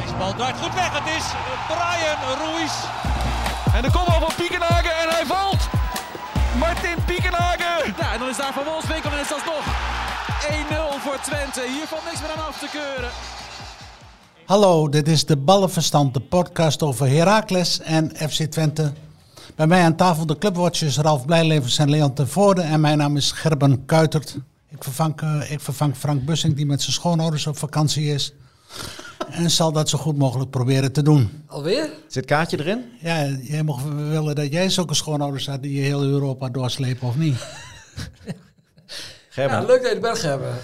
Deze bal draait goed weg. Het is Brian Ruiz. En de kopbal van Piekenhagen en hij valt. Martin Piekenhagen. Ja, en dan is daar Van Wolfswinkel en is dat nog 1-0 voor Twente. Hier valt niks meer aan af te keuren. Hallo, dit is de Ballenverstand, de podcast over Heracles en FC Twente. Bij mij aan tafel de clubwatchers Ralf Blijlevens en Leon ten Voorde. En mijn naam is Gerben Kuitert. Ik vervang, eh, ik vervang Frank Bussing, die met zijn schoonouders op vakantie is. En zal dat zo goed mogelijk proberen te doen. Alweer? Zit kaartje erin? Ja, jij mocht willen dat jij zulke schoonouders had die je heel Europa doorslepen, of niet? Gerben, Ja, leuk dat je het bent hebben.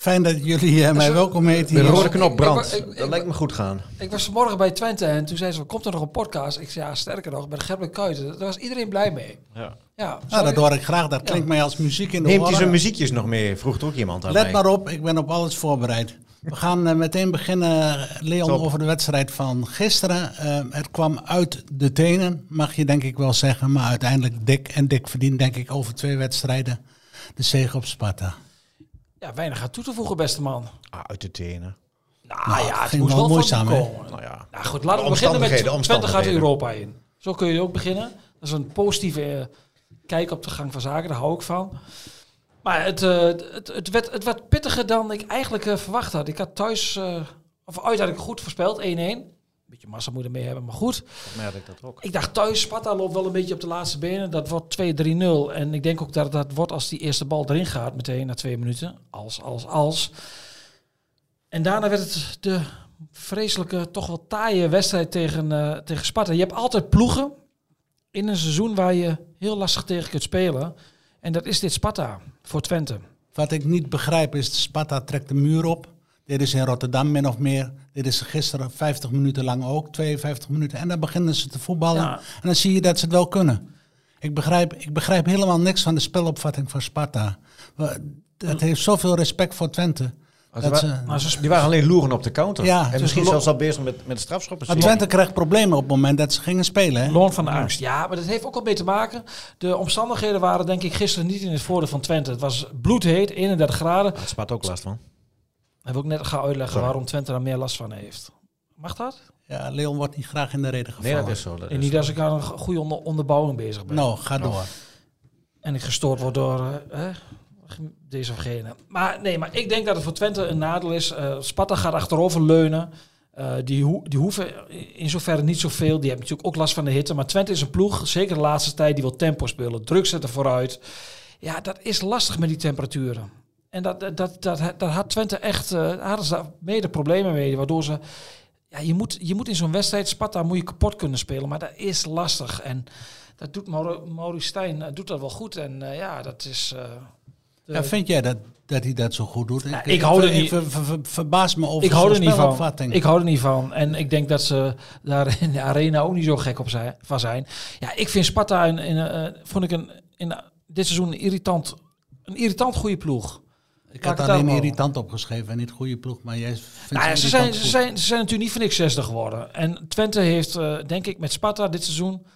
Fijn dat jullie eh, mij welkom heten de hier. rode knop brandt. ik- ik- ik- dat lijkt me goed gaan. Ik was vanmorgen bij Twente en toen zei ze, komt er nog een podcast? Ik zei, ja, sterker nog, bij de Gerben Kuiten. Daar was iedereen blij mee. Ja. Ja, Nou, dat hoor ik graag. Dat klinkt mij als muziek in de Neemt hij oren. zijn muziekjes nog mee? Vroeg ook iemand aan Let mij. maar op, ik ben op alles voorbereid. We gaan eh, meteen beginnen, Leon, Top. over de wedstrijd van gisteren. Eh, het kwam uit de tenen, mag je denk ik wel zeggen. Maar uiteindelijk dik en dik verdient, denk ik, over twee wedstrijden de zege op Sparta. Ja, weinig aan toe te voegen, beste man. Ah, uit de tenen. Nou, Nou, ja, het ging moest wel van hè? komen. Nou ja. Nou goed, laten we beginnen met omstandigheden, Twente gaat omstandigheden. Europa in. Zo kun je ook beginnen. Dat is een positieve eh, kijk op de gang van zaken, daar hou ik van. Maar het, eh, het, het, werd, het werd pittiger dan ik eigenlijk eh, verwacht had. Ik had thuis, eh, of uit had ik goed voorspeld, 1-1. Beetje massa moet je ermee hebben, maar goed. Merk ik dat ook. Ik dacht thuis, Sparta loopt wel een beetje op de laatste benen. Dat wordt 2-3-0. En ik denk ook dat dat wordt als die eerste bal erin gaat, meteen na twee minuten. Als, als, als. En daarna werd het de vreselijke, toch wel taaie wedstrijd tegen, eh, tegen Sparta. Je hebt altijd ploegen in een seizoen waar je heel lastig tegen kunt spelen. En dat is dit Sparta voor Twente. Wat ik niet begrijp is, Sparta trekt de muur op. Dit is in Rotterdam min of meer. Dit is gisteren 50 minuten lang ook, 52 minuten. En dan beginnen ze te voetballen. Ja. En dan zie je dat ze het wel kunnen. Ik begrijp, ik begrijp helemaal niks van de spelopvatting van Sparta. Het heeft zoveel respect voor Twente. Als Dat ze, Die waren alleen loeren op de counter. Ja, en dus misschien zelfs al bezig met, met de strafschoppen. maar Twente kreeg problemen op het moment dat ze gingen spelen. Hè? Loon van de angst. Ja, maar dat heeft ook al mee te maken. De omstandigheden waren denk ik gisteren niet in het voordeel van Twente. Het was bloedheet, 31 graden. Daar spat ook last van. Heb ik ook net gaan uitleggen Sorry. waarom Twente daar meer last van heeft. Mag dat? Ja, Leon wordt niet graag in de reden gevallen. Nee, dat is zo. Dat En niet als ik aan een goede onder onderbouwing bezig ben. Nou, ga door. En ik gestoord word door eh, eh, deze of gene. Maar nee, maar ik denk dat het voor Twente een nadeel is. Eh Sparta gaat achterover leunen. Eh, die, ho die hoeven in zoverre niet zoveel. Die hebben natuurlijk ook last van de hitte. Maar Twente is een ploeg, zeker de laatste tijd, die wil tempo spelen. Druk zetten vooruit. Ja, dat is lastig met die temperaturen. En dat, dat, dat, dat, had Twente echt, eh hadden ze daar mede problemen mee. Waardoor ze, ja, je moet, je moet in zo'n wedstrijd, Sparta moet je kapot kunnen spelen. Maar dat is lastig. En dat doet Mauro- Maurice Stijn, eh, doet dat wel goed. En eh, ja, dat is... Ja, vind jij dat, dat hij dat zo goed doet? Ja, ik hou er niet- ver- ver- ver- verbaas me over ik hou er niet van. Ik hou er niet van. En ik denk dat ze daar in de arena ook niet zo gek op zijn, van zijn. Ja, ik vind Sparta in, in, vond ik een, in dit seizoen een irritant, een irritant goede ploeg. Ik Laat had alleen irritant opgeschreven en niet goede ploeg. Maar jij vindt Nou ja, ze ze, zijn, ze, zijn, ze zijn natuurlijk niet voor niks 60 geworden. En Twente heeft, eh, denk ik, met Sparta dit seizoen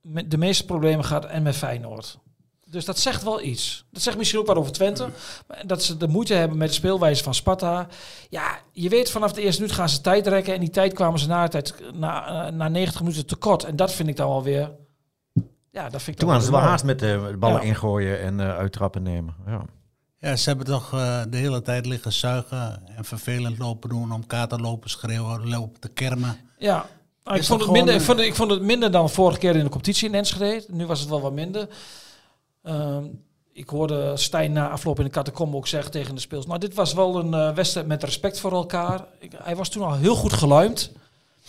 met de meeste problemen gehad en met Feyenoord. Dus dat zegt wel iets. Dat zegt misschien ook wat over Twente. Dat ze de moeite hebben met de speelwijze van Sparta. Ja, je weet vanaf de eerste minuut gaan ze tijd rekken. En die tijd kwamen ze na, tijd, na, eh, na 90 minuten tekort. En dat vind ik dan wel weer... Ja, dat vind ik Toen waren ze wel haast met de ballen Ja. ingooien en eh, uittrappen nemen. Ja. Ja, ze hebben toch eh, de hele tijd liggen zuigen en vervelend lopen doen, om kater lopen schreeuwen, lopen te kermen. Ja, maar ik, vond het minder, ik, vond het, ik vond het minder dan vorige keer in de competitie in Enschede. Nu was het wel wat minder. Ehm, ik hoorde Stijn na afloop in de catacombe ook zeggen tegen de speels. Nou, dit was wel een eh, wedstrijd met respect voor elkaar. Ik, hij was toen al heel goed geluimd.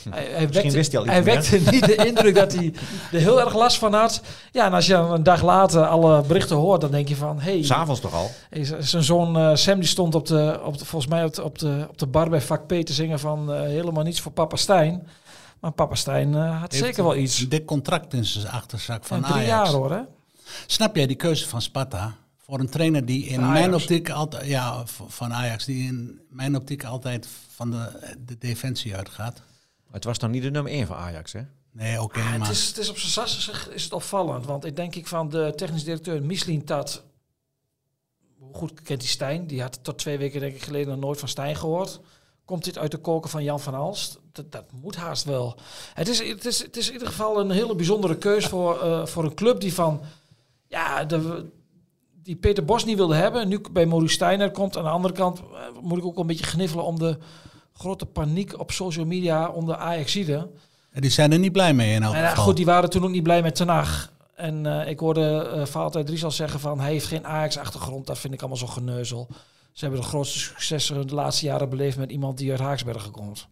Hij, hij wekte, wist hij al iets hij meer. wekte niet de indruk dat hij er heel erg last van had. Ja, en als je dan een dag later alle berichten hoort, dan denk je van... Hey, S'avonds toch al? Zijn zoon eh, Sam die stond op de, op de, volgens mij op de, op, de, op de bar bij vak P te zingen van eh, helemaal niets voor papa Stijn. Maar papa Stijn eh, had Heeft zeker wel iets. Een dik contract in zijn achterzak van Van drie Ajax. jaar hoor hè. Snap jij die keuze van Sparta? Voor een trainer die in Van mijn optiek altijd, ja, van Ajax, die in mijn optiek altijd van de, de defensie uitgaat. Het was dan niet de nummer 1 van Ajax, hè? Nee, oké, Ja, maar het, is, het is op zijn sas is het opvallend. Want ik denk ik van de technisch directeur Mislin Tat hoe goed kent hij Stijn? Die had tot twee weken denk ik geleden nog nooit van Stijn gehoord. Komt dit uit de koken van Jan van Alst? Dat, dat moet haast wel. Het is, het, is, het is in ieder geval een hele bijzondere keus voor, eh, voor een club die van... Ja, de, die Peter Bos niet wilde hebben. Nu bij Maurice Steiner komt. Aan de andere kant eh, moet ik ook een beetje gniffelen om de grote paniek op social media onder Ajaxide. En die zijn er niet blij mee in elk En geval. goed, die waren toen ook niet blij met Ten Hag. En eh, ik hoorde uh, Valentijn Dries al zeggen van hij heeft geen Ajax-achtergrond. Dat vind ik allemaal zo geneuzel. Ze hebben de grootste successen de laatste jaren beleefd met iemand die uit Haaksbergen komt.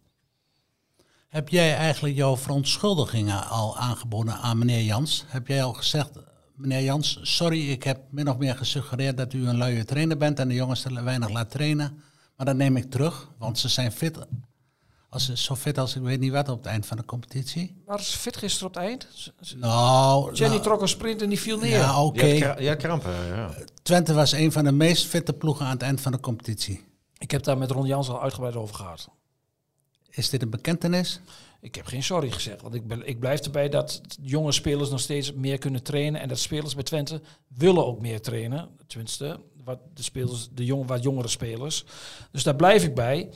Heb jij eigenlijk jouw verontschuldigingen al aangeboden aan meneer Jans? Heb jij al gezegd, meneer Jans, sorry, ik heb min of meer gesuggereerd dat u een luie trainer bent en de jongens te weinig laat trainen. Maar dat neem ik terug, want ze zijn fit. Als ze zo fit als ik weet niet wat op het eind van de competitie. Waren ze fit gisteren op het eind? Nou, Jenny nou, trok een sprint en die viel neer. Ja, oké. Had krampen, ja. Twente was een van de meest fitte ploegen aan het eind van de competitie. Ik heb daar met Ron Jans al uitgebreid over gehad. Is dit een bekentenis? Ik heb geen sorry gezegd, want ik, ben, ik blijf erbij dat jonge spelers nog steeds meer kunnen trainen. En dat spelers bij Twente willen ook meer trainen. Tenminste, wat de, spelers, de jong, wat jongere spelers. Dus daar blijf ik bij.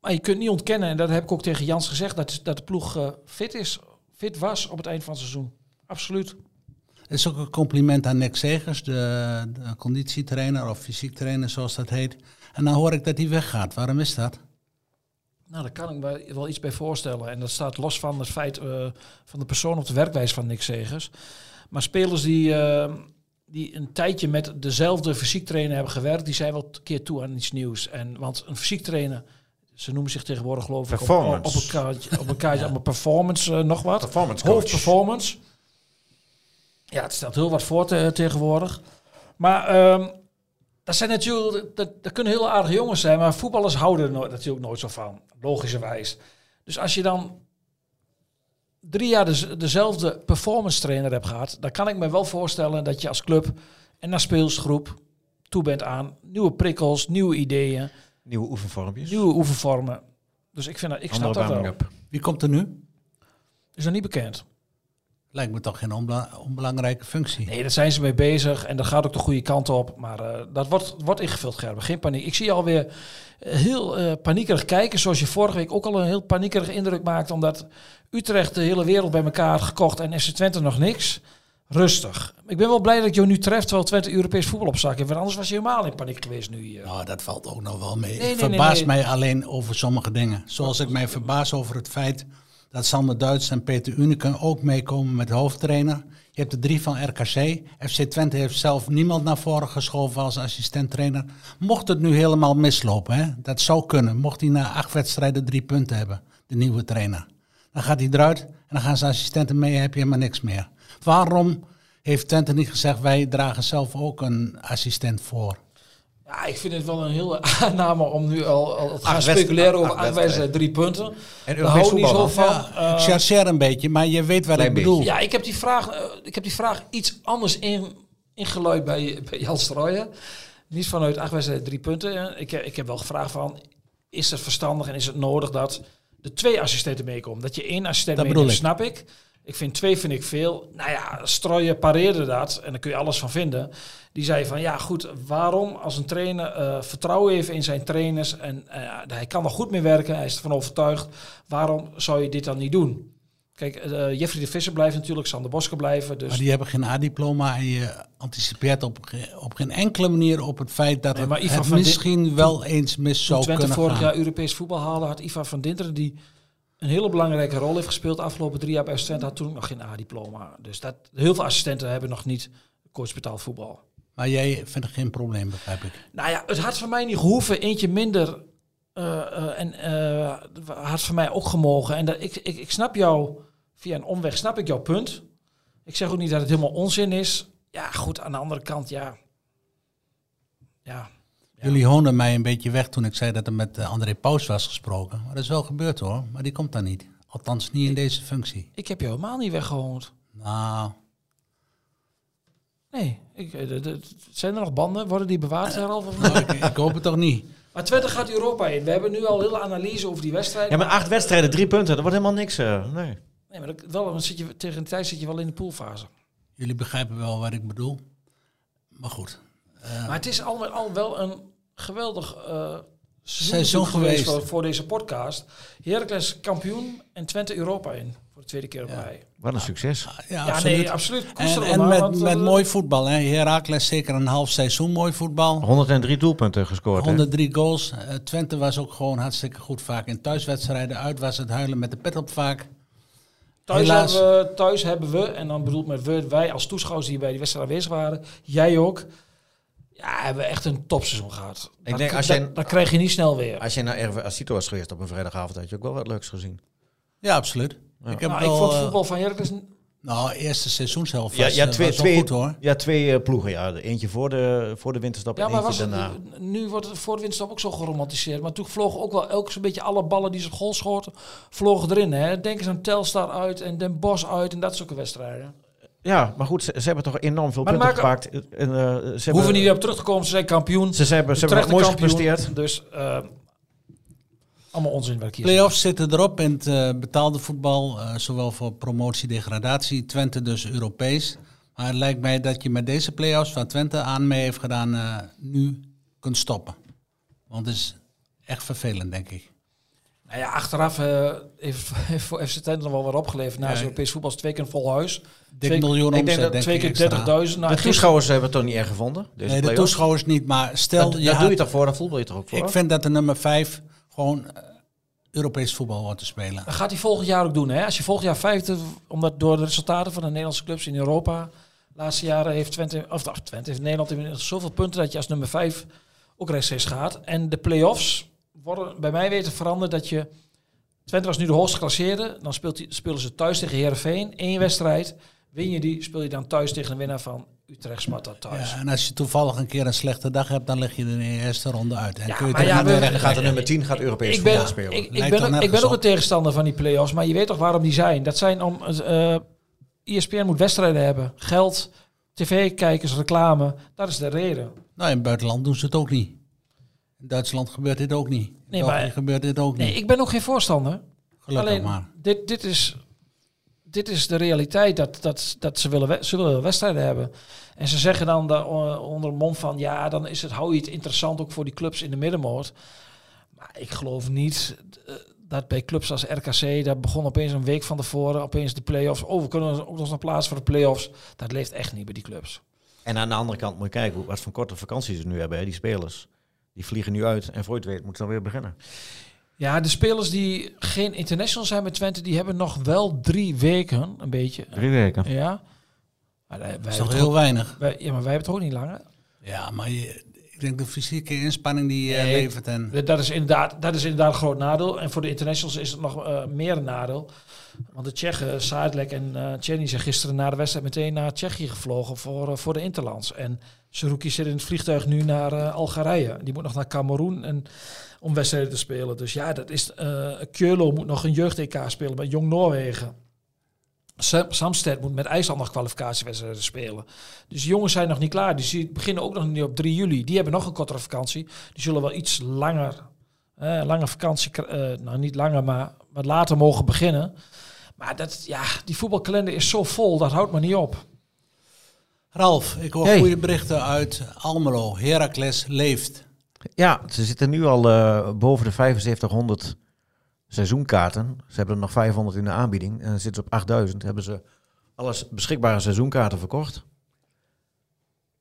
Maar je kunt niet ontkennen, en dat heb ik ook tegen Jans gezegd, dat, dat de ploeg eh, fit is. Fit was op het eind van het seizoen. Absoluut. Het is ook een compliment aan Nick Segers, de, de conditietrainer of fysiek trainer zoals dat heet. En dan hoor ik dat hij weggaat. Waarom is dat? Nou, daar kan ik me wel iets bij voorstellen. En dat staat los van het feit eh, van de persoon of de werkwijze van Nick Segers. Maar spelers die, eh, die een tijdje met dezelfde fysiek trainer hebben gewerkt, die zijn wel een keer toe aan iets nieuws. En, want een fysiek trainer, ze noemen zich tegenwoordig geloof ik op, op, Performance. op een kaartje, op een kaartje, op een performance eh, nog wat. Performance coach. Hoofdperformance. Ja, het stelt heel wat voor te- tegenwoordig. Maar ehm, dat zijn natuurlijk, dat, dat kunnen heel aardige jongens zijn, maar voetballers houden er natuurlijk nooit zo van, logischerwijs. Dus als je dan drie jaar de, dezelfde performance trainer hebt gehad, dan kan ik me wel voorstellen dat je als club en als speelsgroep toe bent aan nieuwe prikkels, nieuwe ideeën, Nieuwe oefenvormpjes. nieuwe oefenvormen. Dus ik vind dat, ik snap Andere dat wel. Wie komt er nu? Is nog niet bekend. Lijkt me toch geen onbela- onbelangrijke functie. Nee, daar zijn ze mee bezig en dat gaat ook de goede kant op. Maar eh, dat wordt, wordt ingevuld, Gerben. Geen paniek. Ik zie je alweer eh, heel eh, paniekerig kijken. Zoals je vorige week ook al een heel paniekerig indruk maakte. Omdat Utrecht de hele wereld bij elkaar had gekocht en FC Twente nog niks. Rustig. Ik ben wel blij dat ik jou nu treft terwijl Twente Europees voetbal op zak heeft. Want anders was je helemaal in paniek geweest nu hier. Nou, dat valt ook nog wel mee. Nee, nee, ik nee, verbaas nee. mij alleen over sommige dingen. Zoals ik mij verbaas over het feit dat Sander Duits en Peter Uniken ook meekomen met hoofdtrainer. Je hebt de drie van RKC. FC Twente heeft zelf niemand naar voren geschoven als assistent-trainer. Mocht het nu helemaal mislopen, hè, dat zou kunnen. Mocht hij na acht wedstrijden drie punten hebben, de nieuwe trainer. Dan gaat hij eruit en dan gaan zijn assistenten mee heb je helemaal niks meer. Waarom heeft Twente niet gezegd, wij dragen zelf ook een assistent voor? Ja, ik vind het wel een hele aanname om nu al, al te gaan speculeren over aanwijzen drie punten. En Daar hou ik niet zo van. Ja, ik Eh, een beetje, maar je weet wat Klein ik bedoel. Ja, ik heb die vraag, eh, ik heb die vraag iets anders in, ingeluid bij, bij Jan Strooijen. Niet vanuit acht wedstrijden drie punten. Eh, Ik, heb- ik heb wel gevraagd van, is het verstandig en is het nodig dat de twee assistenten meekomen? Dat je één assistent meeneemt, ik. snap ik. Ik vind twee vind ik veel. Nou ja, Strooijen pareerde dat en daar kun je alles van vinden. Die zei van, ja goed, waarom als een trainer eh, vertrouwen heeft in zijn trainers en eh, hij kan er goed mee werken, hij is ervan overtuigd, waarom zou je dit dan niet doen? Kijk, eh, Jeffrey de Visser blijft natuurlijk, Sander Bosker blijven. Dus Maar die hebben geen A-diploma en je anticipeert op, op geen enkele manier op het feit dat Nee, maar het misschien wel eens mis zou Twente kunnen vorig gaan. jaar Europees voetbal haalde, had Ivan van Dinteren, die een hele belangrijke rol heeft gespeeld de afgelopen drie jaar bij Twente, had toen nog geen A-diploma. Dus dat, heel veel assistenten hebben nog niet coachbetaald voetbal. Maar jij vindt er geen probleem, begrijp ik. Nou ja, het had voor mij niet gehoeven. Eentje minder. eh, en eh had voor mij ook gemogen. En dat, ik, ik, ik snap jou, via een omweg snap ik jouw punt. Ik zeg ook niet dat het helemaal onzin is. Ja, goed, aan de andere kant, ja. Ja, Jullie hoonden mij een beetje weg toen ik zei dat er met eh, André Paus was gesproken. Maar dat is wel gebeurd hoor, maar die komt dan niet. Althans niet in deze functie. ik heb jou helemaal niet weggehoond. Nou, Nee, ik, eh, de- de- zijn er nog banden? Worden die bewaard, niet? nou, ik, ik hoop het toch niet. Maar Twente gaat Europa in. We hebben nu al heel analyse over die wedstrijd. Ja, maar acht wedstrijden, drie punten, dat wordt helemaal niks. eh, nee. Nee, maar dat, wel, dan zit je, tegen de tijd zit je wel in de poolfase. Jullie begrijpen wel wat ik bedoel. Maar goed. Maar het is al met al wel een geweldig eh, Seizoen geweest. voor, voor deze podcast. Heracles kampioen en Twente Europa in. Voor de tweede keer op rij. Wat een succes. Ja, Ja, absoluut. nee, absoluut. En, Koesteren en maar, met, want, met eh, mooi voetbal. Hè. Heracles zeker een half seizoen mooi voetbal. 103 doelpunten gescoord. hè? 103 goals. Eh, Twente was ook gewoon hartstikke goed vaak in thuiswedstrijden. Uit was het huilen met de pet op vaak. Thuis Helaas. hebben, we, thuis hebben we, en dan bedoel ik met we, wij als toeschouwers die bij die wedstrijd aanwezig waren, jij ook, ja, hebben we echt een topseizoen gehad. Ik dat, denk, als dat, jij- dat krijg je niet snel weer. Als je naar RV Asito was geweest op een vrijdagavond, had je ook wel wat leuks gezien. Ja, absoluut. Ik heb Nou, ik wel, vond het eh, voetbal van Heracles... nou, eerste seizoenshelft Ja, was, ja, eh, twee, twee, goed hoor. ja, twee eh, ploegen. Ja. De Eentje voor de, voor de winterstop Ja, en maar eentje was daarna. het, nu wordt het voor de winststop ook zo geromantiseerd. Maar toen vlogen ook wel elk zo'n beetje alle ballen die ze goal schoten, vlogen erin. Hè? Denk eens aan Telstar uit en Den Bosch uit en dat soort wedstrijden. Ja, maar goed, ze, ze hebben toch enorm veel Maar punten maken- gepakt. En, eh, ze We hebben, hoeven niet weer op terug te komen, ze zijn kampioen. Ze, ze hebben, ze hebben kampioen. gepresteerd. Dus eh, allemaal onzin ik hier Playoffs zitten erop in het eh, betaalde voetbal. eh, zowel voor promotie, degradatie. Twente dus Europees. Maar het lijkt mij dat je met deze playoffs waar Twente aan mee heeft gedaan, eh, nu kunt stoppen. Want het is echt vervelend, denk ik. Nou ja, achteraf eh, heeft, heeft voor FC Twente nog wel wat opgeleverd. Na Ja, het Europees voetbal is twee keer een vol huis. Dik Twee- miljoen ik denk omzet, dat denk twee keer extra. 30.000. Nou, de toeschouwers hebben het toch niet erg gevonden? Deze Nee, de toeschouwers niet, maar stel... Dat, je dat had- doe je toch voor, dat voetbal je toch ook voor? Ik vind dat de nummer 5 gewoon eh, Europees voetbal wordt te spelen. Dat gaat hij volgend jaar ook doen. Hè? Als je volgend jaar vijfde, omdat door de resultaten van de Nederlandse clubs in Europa, de laatste jaren heeft Twente, of nou, Twente heeft Nederland inmiddels zoveel punten dat je als nummer vijf ook rechtstreeks gaat. En de play-offs worden bij mij weten veranderd dat je, Twente was nu de hoogste geclasseerde, dan speelt die, spelen ze thuis tegen Heerenveen, één wedstrijd. Win je die, speel je dan thuis tegen de winnaar van Utrecht Sparta thuis. Ja, en als je toevallig een keer een slechte dag hebt, dan lig je er in de eerste ronde uit. En Ja, kun je ja, we-. Dan gaat de nummer 10 gaat Europees ik ben, spelen. ik, ik, ben, ook- ik ben ook een tegenstander van die play-offs, maar je weet toch waarom die zijn. Dat zijn om... eh ESPN moet wedstrijden hebben. Geld, tv-kijkers, reclame. Dat is de reden. Nou, in het buitenland doen ze het ook niet. In Duitsland gebeurt dit ook niet. In Nee, België maar- gebeurt dit ook Nee, niet. ik ben ook geen voorstander. Gelukkig Alleen, maar. dit, dit, is, dit is de realiteit dat, dat, dat ze, willen, ze willen wedstrijden hebben. En ze zeggen dan da- o- onder de mond van... ja, dan is het, hou je het interessant ook voor die clubs in de middenmoot. Maar ik geloof niet eh, dat bij clubs als RKC... daar begon opeens een week van tevoren opeens de play-offs... oh, we kunnen ook nog naar plaats voor de play-offs. Dat leeft echt niet bij die clubs. En aan de andere kant moet je kijken wat voor korte vakanties ze nu hebben, hè, die spelers. Die vliegen nu uit en voor je het weet moeten ze dan weer beginnen. Ja, de spelers die geen international zijn met Twente... die hebben nog wel drie weken, een beetje. Drie weken. Ja. Maar wij, wij Dat is hebben toch toch heel ook- weinig. wij- ja, maar wij hebben het ook niet langer. Ja, maar je, ik denk de fysieke inspanning die je Nee, levert. En, Dat is, inderdaad, dat is inderdaad een groot nadeel. En voor de internationals is het nog eh, meer een nadeel. Want de Tsjechen, Saadlek en eh Tjerny zijn gisteren na de wedstrijd meteen naar Tsjechië gevlogen voor, eh, voor de Interlands. En Seruki zit in het vliegtuig nu naar eh, Algerije. Die moet nog naar Cameroen en, om wedstrijden te spelen. Dus ja, dat is, eh Keulo moet nog een jeugd-EK spelen bij Jong Noorwegen. Sam- Samsted moet met IJsland nog kwalificatiewedstrijden spelen. Dus jongens zijn nog niet klaar. Dus die beginnen ook nog niet op 3 juli. Die hebben nog een kortere vakantie. Die zullen wel iets langer, eh, lange vakantie, eh, nou niet langer, maar wat later mogen beginnen. Maar dat, ja, die voetbalkalender is zo vol, dat houdt maar niet op. Ralf, ik hoor Hey. goede berichten uit Almelo. Heracles leeft. Ja, ze zitten nu al eh, boven de 7500 seizoenkaarten. Ze hebben er nog 500 in de aanbieding. En dan zitten ze op 8000. Hebben ze alles beschikbare seizoenkaarten verkocht.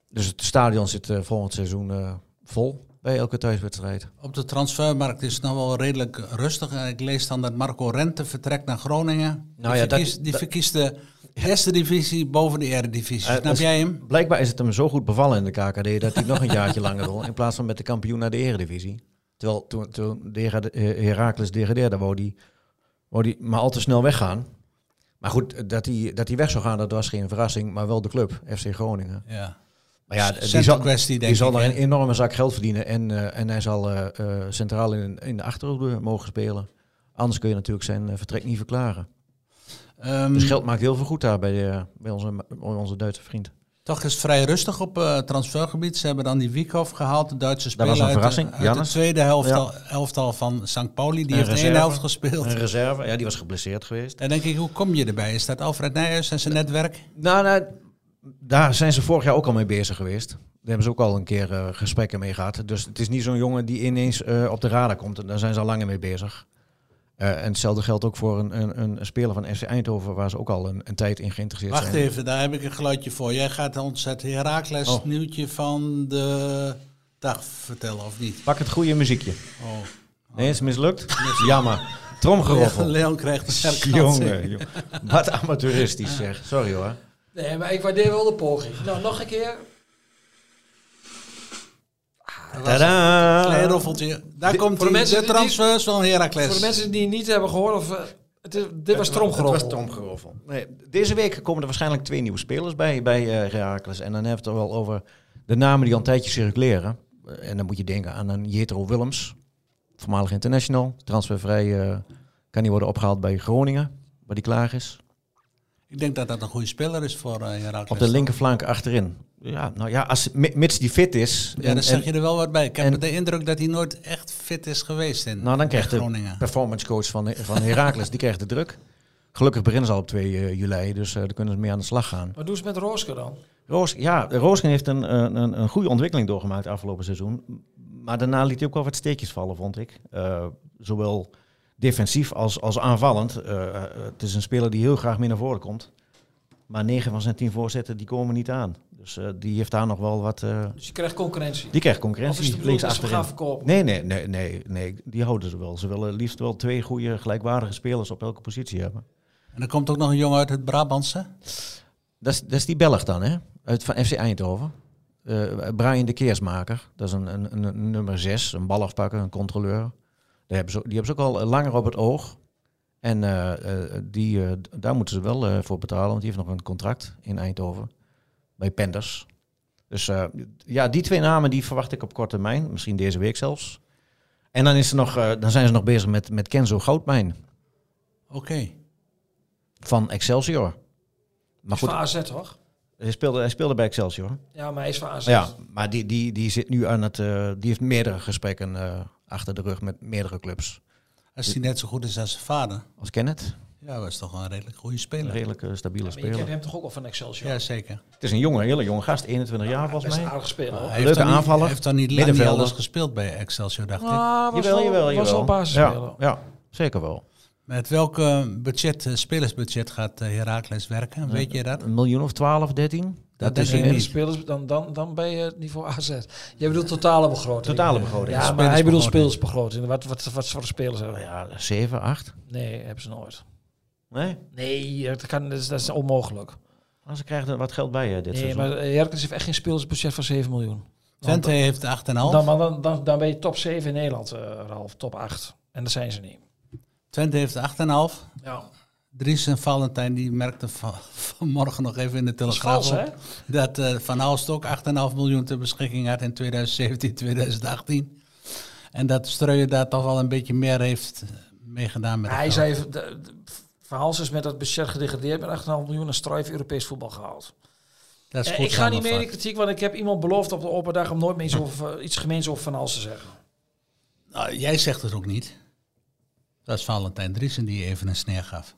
Dus het stadion zit eh, volgend seizoen eh, vol bij elke thuiswedstrijd. Op de transfermarkt is het nog wel redelijk rustig. En Ik lees dan dat Marco Rente vertrekt naar Groningen. Nou die ja, dat- die verkiest de eerste divisie boven de eredivisie. Eh, Snap dus jij hem? Blijkbaar is het hem zo goed bevallen in de KKD dat hij nog een jaartje langer wil. In plaats van met de kampioen naar de eredivisie. Terwijl toen, toen de eh, Heracles degradeerde, wou die, wou die maar al te snel weggaan. Maar goed, dat hij, dat hij weg zou gaan, dat was geen verrassing. Maar wel de club, FC Groningen. Ja. Maar ja, die zal, kwestie, die zal hè? een enorme zak geld verdienen. En, eh, en hij zal eh, eh, centraal in, in de achterhoede mogen spelen. Anders kun je natuurlijk zijn eh, vertrek niet verklaren. Ehm, Dus geld maakt heel veel goed daar bij, eh, bij, onze, bij onze Duitse vriend. Toch is het vrij rustig op eh, transfergebied. Ze hebben dan die Wiekhoff gehaald, de Duitse Dat speler was een uit, de- verrassing, uit de tweede helftal, elftal van St. Pauli. Die Een heeft één reserve. helft gespeeld. Een reserve, ja, die was geblesseerd geweest. Dan denk ik, hoe kom je erbij? Is dat Alfred Nijhuis en zijn netwerk? Nou, nou daar zijn ze vorig jaar ook al mee bezig geweest. Daar hebben ze ook al een keer eh, gesprekken mee gehad. Dus het is niet zo'n jongen die ineens op de radar komt. Daar zijn ze al langer mee bezig. Eh, en hetzelfde geldt ook voor een, een, een speler van FC Eindhoven, waar ze ook al een, een tijd in geïnteresseerd Wacht zijn. even, daar heb ik een geluidje voor. Jij gaat ons het Herakles Oh. nieuwtje van de dag vertellen, of niet? Pak het goede muziekje. Oh. Nee, is mislukt? Jammer. Tromgeroffel. Leon krijgt een. Jongen, jongen. Wat amateuristisch zeg. Sorry hoor. Nee, maar ik waardeer wel de poging. Nou, nog een keer. Tadaa! Klein roffeltje. Daar komt voor de de, mensen de die- transfers van Heracles. Voor de mensen die het niet hebben gehoord, of, eh, het is, dit was Het tromgeroffel. was tromgeroffel. Nee, deze week komen er waarschijnlijk twee nieuwe spelers bij, bij eh Heracles. En dan hebben we het er wel over de namen die al een tijdje circuleren. Eh, en dan moet je denken aan een Jetro Willems, voormalig international. Transfervrij eh, kan die worden opgehaald bij Groningen, waar die klaar is. Ik denk dat dat een goede speler is voor uh, Heracles. Op de linkerflank achterin. Ja, nou ja, als, mi- mits die fit is. Ja, en- daar zeg je er wel wat bij. Ik heb en- de indruk dat hij nooit echt fit is geweest in Nou, dan krijgt de performance coach van, van Heracles, die krijgt de druk. Gelukkig beginnen ze al op 2 eh, juli, dus eh daar kunnen ze mee aan de slag gaan. Wat doen ze met Rooske dan? Roos, ja, Roosken heeft een, een, een, een goede ontwikkeling doorgemaakt afgelopen seizoen. Maar daarna liet hij ook wel wat steekjes vallen, vond ik. Eh, zowel defensief als, als aanvallend. Eh, eh, het is een speler die heel graag mee naar voren komt. Maar 9 van zijn 10 voorzetten die komen niet aan. Dus eh, die heeft daar nog wel wat. eh, Dus je krijgt concurrentie. die krijgt of is concurrentie het links achterin. gaan verkopen? Nee, nee, nee, nee, nee, die houden ze wel. Ze willen liefst wel twee goede gelijkwaardige spelers op elke positie hebben. En er komt ook nog een jongen uit het Brabantse. Dat is, dat is die Belg dan, hè? Uit van FC Eindhoven. Eh, Brian de Keersmaker. Dat is een, een, een, nummer 6, een balafpakker, een controleur. Daar hebben ze, die hebben ze ook al langer op het oog. En eh, eh, die, daar moeten ze wel eh, voor betalen, want die heeft nog een contract in Eindhoven. Bij Penders. Dus eh, ja, die twee namen die verwacht ik op korte termijn. Misschien deze week zelfs. En dan, is er nog, eh, dan zijn ze nog bezig met, met Kenzo Goudmijn Oké. van Excelsior. Maar Is van goed, AZ toch? hij speelde, hij speelde bij Excelsior. Ja, maar hij is van AZ. Ja, maar die, die, die zit nu aan het. eh, die heeft meerdere gesprekken eh, achter de rug met meerdere clubs. Als hij net zo goed is als zijn vader. Als Kenneth, Ja, was toch wel een redelijk goede een speler. redelijk eh, stabiele Maar je kent speler. hem toch ook al van Excelsior? Ja, zeker. Het is een jonge, hele jonge gast, 21 jaar volgens een mij. aardig speler. Hij heeft Leuke dan niet- aanvaller, Hij heeft dan niet lang niet middenvelder. alles gespeeld bij Excelsior, dacht ik. Ah, was Jawel, wel, jawel, was jawel. wel basisspeler. Ja, ja, zeker wel. Met welk eh, budget, eh, spelersbudget gaat uh, Heracles werken? Weet je dat? Een miljoen of 12, 13? Dat is denk ik een niet. Spelers, dan, dan, dan ben je het niveau AZ. Jij bedoelt totale begroting. totale begroting. Ja, maar hij bedoelt Spelersbegroting. spelersbegroting. Wat, wat, wat voor spelers hebben we? Ja, 7, 8. Nee, hebben ze nooit. Nee? Nee, dat, kan, dat, is, dat is onmogelijk. Maar ze krijgen er wat geld bij eh, dit Nee, seizoen. maar Heracles heeft echt geen spelersbudget van 7 miljoen. Twente heeft 8,5. Dan, dan, dan, dan ben je top 7 in Nederland, eh Ralf. Top 8. En dat zijn ze niet. Twente heeft 8,5. Ja. Dries en Valentijn die merkte van, vanmorgen nog even in de Telegraaf vals, op hè? dat eh, Van Halst ook 8,5 miljoen ter beschikking had in 2017, 2018. En dat Streuer daar toch wel een beetje meer heeft eh, meegedaan met Hij zei, Van is met dat budget gedegradeerd met 8,5 miljoen en Struijf Europees voetbal gehaald. Dat is Eh, goed ik ga niet meer in de kritiek, want ik heb iemand beloofd op de open dag om nooit meer iets, over, iets gemeens over Van Hals te zeggen. Nou, jij zegt het ook niet. Dat is Valentijn Driesen die even een sneer gaf.